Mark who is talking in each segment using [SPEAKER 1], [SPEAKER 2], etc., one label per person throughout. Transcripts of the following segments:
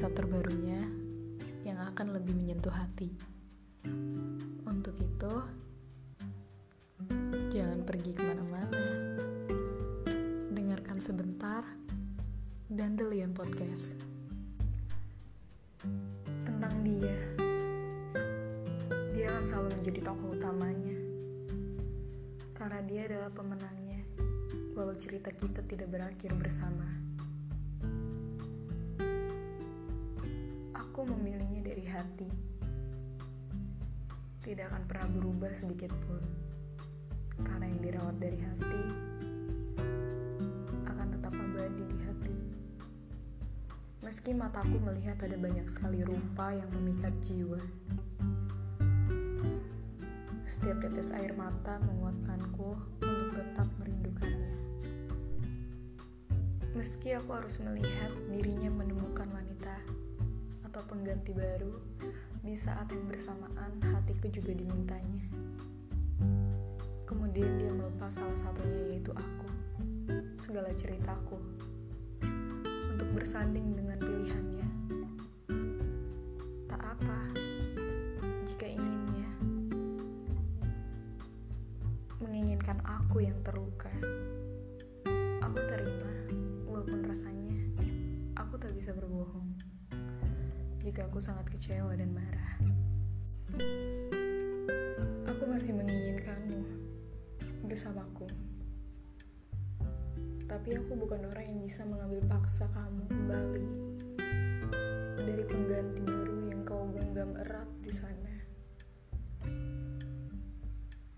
[SPEAKER 1] episode terbarunya yang akan lebih menyentuh hati. Untuk itu, jangan pergi ke mana-mana. Dengarkan sebentar dan Delian Podcast. Tentang dia. Dia akan selalu menjadi tokoh utamanya. Karena dia adalah pemenangnya, walau cerita kita tidak berakhir bersama. Aku memilihnya dari hati. Tidak akan pernah berubah sedikit pun. Karena yang dirawat dari hati akan tetap abadi di hati. Meski mataku melihat ada banyak sekali rupa yang memikat jiwa. Setiap tetes air mata menguatkanku untuk tetap merindukannya. Meski aku harus melihat dirinya menemukan pengganti baru, di saat yang bersamaan hatiku juga dimintanya. Kemudian dia melepas salah satunya yaitu aku, segala ceritaku, untuk bersanding dengan pilihannya. Tak apa, jika inginnya, menginginkan aku yang terluka. Aku terima, walaupun rasanya aku tak bisa berbohong jika aku sangat kecewa dan marah. Aku masih menginginkanmu bersamaku. Tapi aku bukan orang yang bisa mengambil paksa kamu kembali dari pengganti baru yang kau genggam erat di sana.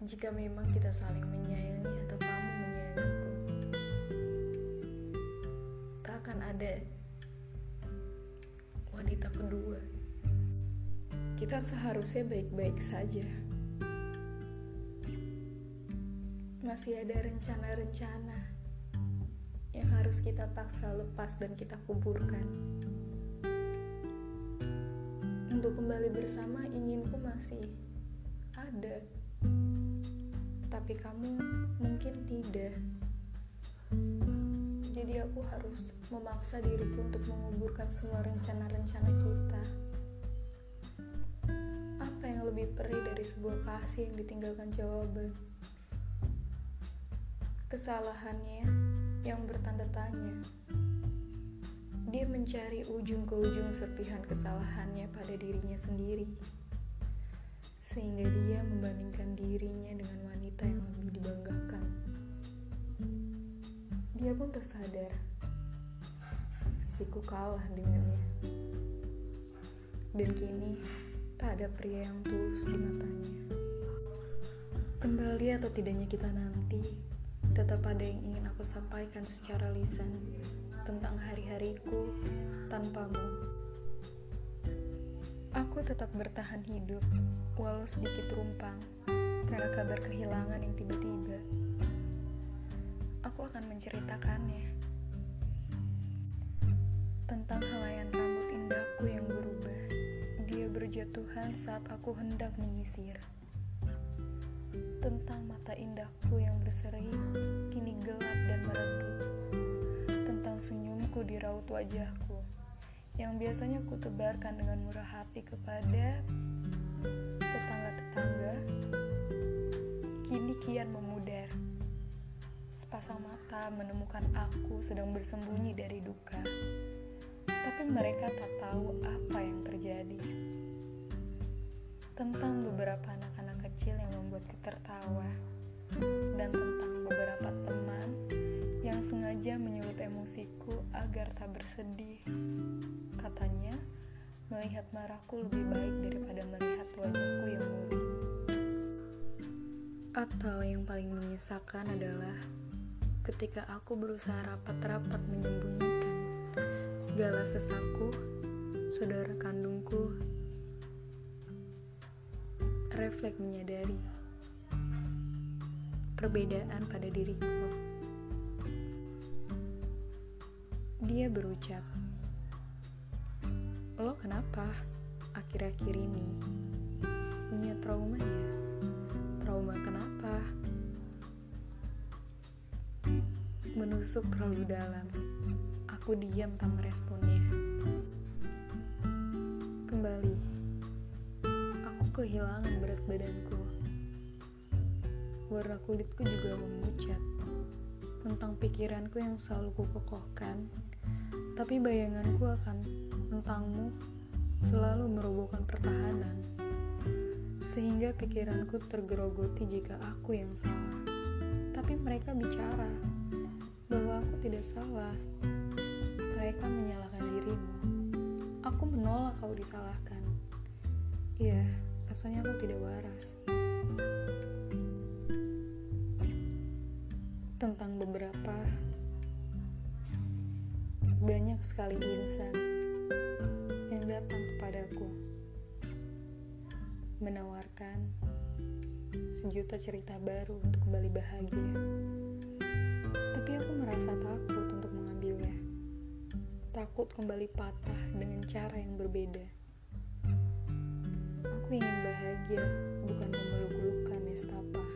[SPEAKER 1] Jika memang kita saling menyayangi atau kamu menyayangiku, tak akan ada wanita kedua. Kita seharusnya baik-baik saja. Masih ada rencana-rencana yang harus kita paksa lepas dan kita kuburkan. Untuk kembali bersama inginku masih ada. Tapi kamu mungkin tidak. Jadi aku harus memaksa diriku untuk menguburkan semua rencana-rencana kita. Apa yang lebih perih dari sebuah kasih yang ditinggalkan jawaban? Kesalahannya yang bertanda tanya. Dia mencari ujung ke ujung serpihan kesalahannya pada dirinya sendiri. Sehingga dia membandingkan dirinya dengan wanita yang lebih dibanggakan dia pun tersadar. Fisikku kalah dengannya. Dan kini tak ada pria yang tulus di matanya. Kembali atau tidaknya kita nanti tetap ada yang ingin aku sampaikan secara lisan tentang hari-hariku tanpamu. Aku tetap bertahan hidup walau sedikit rumpang karena kabar kehilangan yang tiba-tiba aku akan menceritakannya tentang helaian rambut indahku yang berubah. Dia berjatuhan saat aku hendak menyisir. Tentang mata indahku yang berseri, kini gelap dan meredup. Tentang senyumku di raut wajahku, yang biasanya ku tebarkan dengan murah hati kepada tetangga-tetangga, kini kian memudar. Sepasang mata menemukan aku sedang bersembunyi dari duka, tapi mereka tak tahu apa yang terjadi. Tentang beberapa anak-anak kecil yang membuatku tertawa, dan tentang beberapa teman yang sengaja menyulut emosiku agar tak bersedih. Katanya, melihat marahku lebih baik daripada melihat wajahku yang murung. Atau yang paling menyisakan adalah ketika aku berusaha rapat-rapat menyembunyikan segala sesaku, saudara kandungku, refleks menyadari perbedaan pada diriku. Dia berucap, "Lo kenapa akhir-akhir ini Menusuk terlalu dalam. Aku diam tanpa responnya. kembali. Aku kehilangan berat badanku. Warna kulitku juga memucat. Tentang pikiranku yang selalu kukokohkan, tapi bayanganku akan tentangmu selalu merobohkan pertahanan. Sehingga pikiranku tergerogoti jika aku yang salah. Tapi mereka bicara bahwa aku tidak salah. Mereka menyalahkan dirimu. Aku menolak kau disalahkan. Iya, rasanya aku tidak waras. Tentang beberapa banyak sekali insan yang datang kepadaku menawarkan sejuta cerita baru untuk kembali bahagia. Tapi aku merasa takut untuk mengambilnya. Takut kembali patah dengan cara yang berbeda. Aku ingin bahagia, bukan memeluk luka nestapa.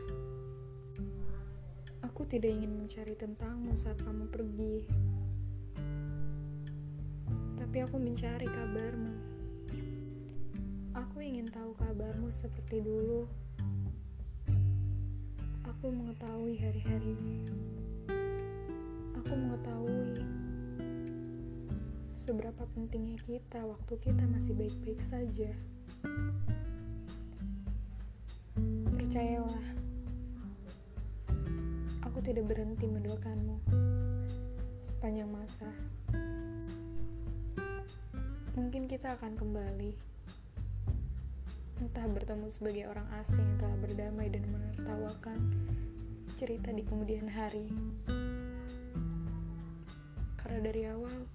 [SPEAKER 1] Aku tidak ingin mencari tentangmu saat kamu pergi. Tapi aku mencari kabarmu. Aku ingin tahu kabarmu seperti dulu. Aku mengetahui hari-harimu. Aku mengetahui seberapa pentingnya kita waktu kita masih baik-baik saja. Percayalah, aku tidak berhenti mendoakanmu sepanjang masa. Mungkin kita akan kembali, entah bertemu sebagai orang asing yang telah berdamai dan menertawakan cerita di kemudian hari. Karena dari awal,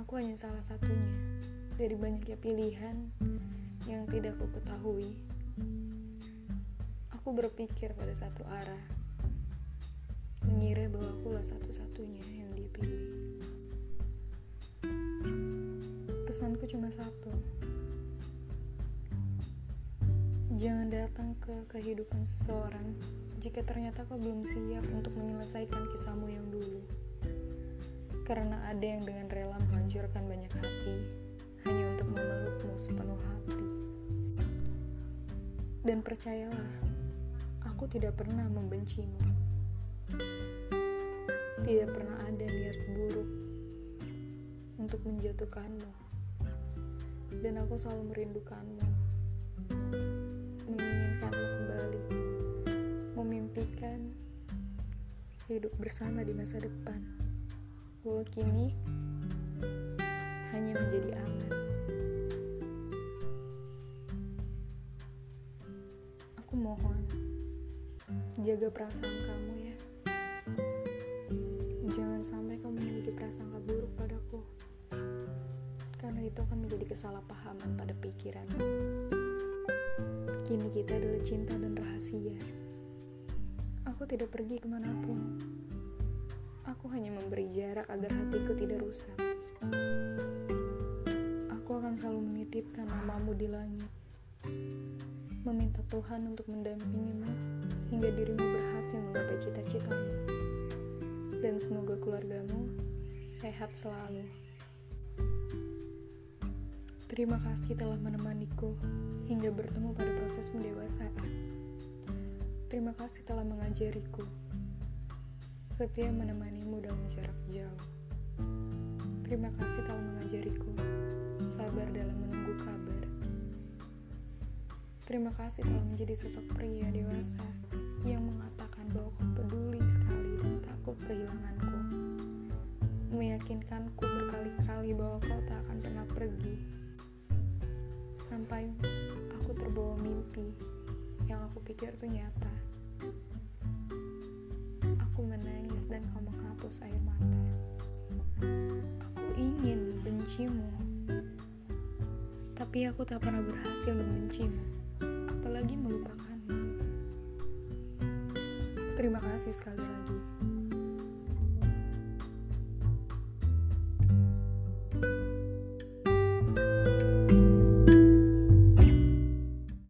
[SPEAKER 1] aku hanya salah satunya dari banyaknya pilihan yang tidak aku ketahui. Aku berpikir pada satu arah, mengira bahwa akulah satu-satunya yang dipilih. Pesanku cuma satu. Jangan datang ke kehidupan seseorang jika ternyata kau belum siap untuk menyelesaikan kisahmu yang dulu. Karena ada yang dengan rela menghancurkan banyak hati hanya untuk memelukmu sepenuh hati. Dan percayalah, aku tidak pernah membencimu. Tidak pernah ada niat buruk untuk menjatuhkanmu. Dan aku selalu merindukanmu. Menginginkanmu kembali. Memimpikan hidup bersama di masa depan. Walau kini hanya menjadi angan. Aku mohon jaga perasaan kamu ya. Jangan sampai kamu memiliki prasangka buruk padaku. Karena itu akan menjadi kesalahpahaman pada pikiranmu. Kini kita adalah cinta dan rahasia. Aku tidak pergi ke mana pun. Aku hanya memberi jarak agar hatiku tidak rusak. Aku akan selalu menitipkan namamu di langit. Meminta Tuhan untuk mendampingimu hingga dirimu berhasil menggapai cita-citamu. Dan semoga keluargamu sehat selalu. Terima kasih telah menemaniku hingga bertemu pada proses pendewasaan. Terima kasih telah mengajariku. Setia menemanimu dalam jarak jauh. Terima kasih telah mengajariku sabar dalam menunggu kabar. Terima kasih telah menjadi sosok pria dewasa yang mengatakan bahwa kau peduli sekali dan takut kehilanganku. Meyakinkanku berkali-kali bahwa kau tak akan pernah pergi. Sampai aku terbawa mimpi yang aku pikir itu nyata. Menangis dan kau menghapus air mata. Aku ingin bencimu, tapi aku tak pernah berhasil membencimu, apalagi melupakanmu. Terima kasih sekali lagi.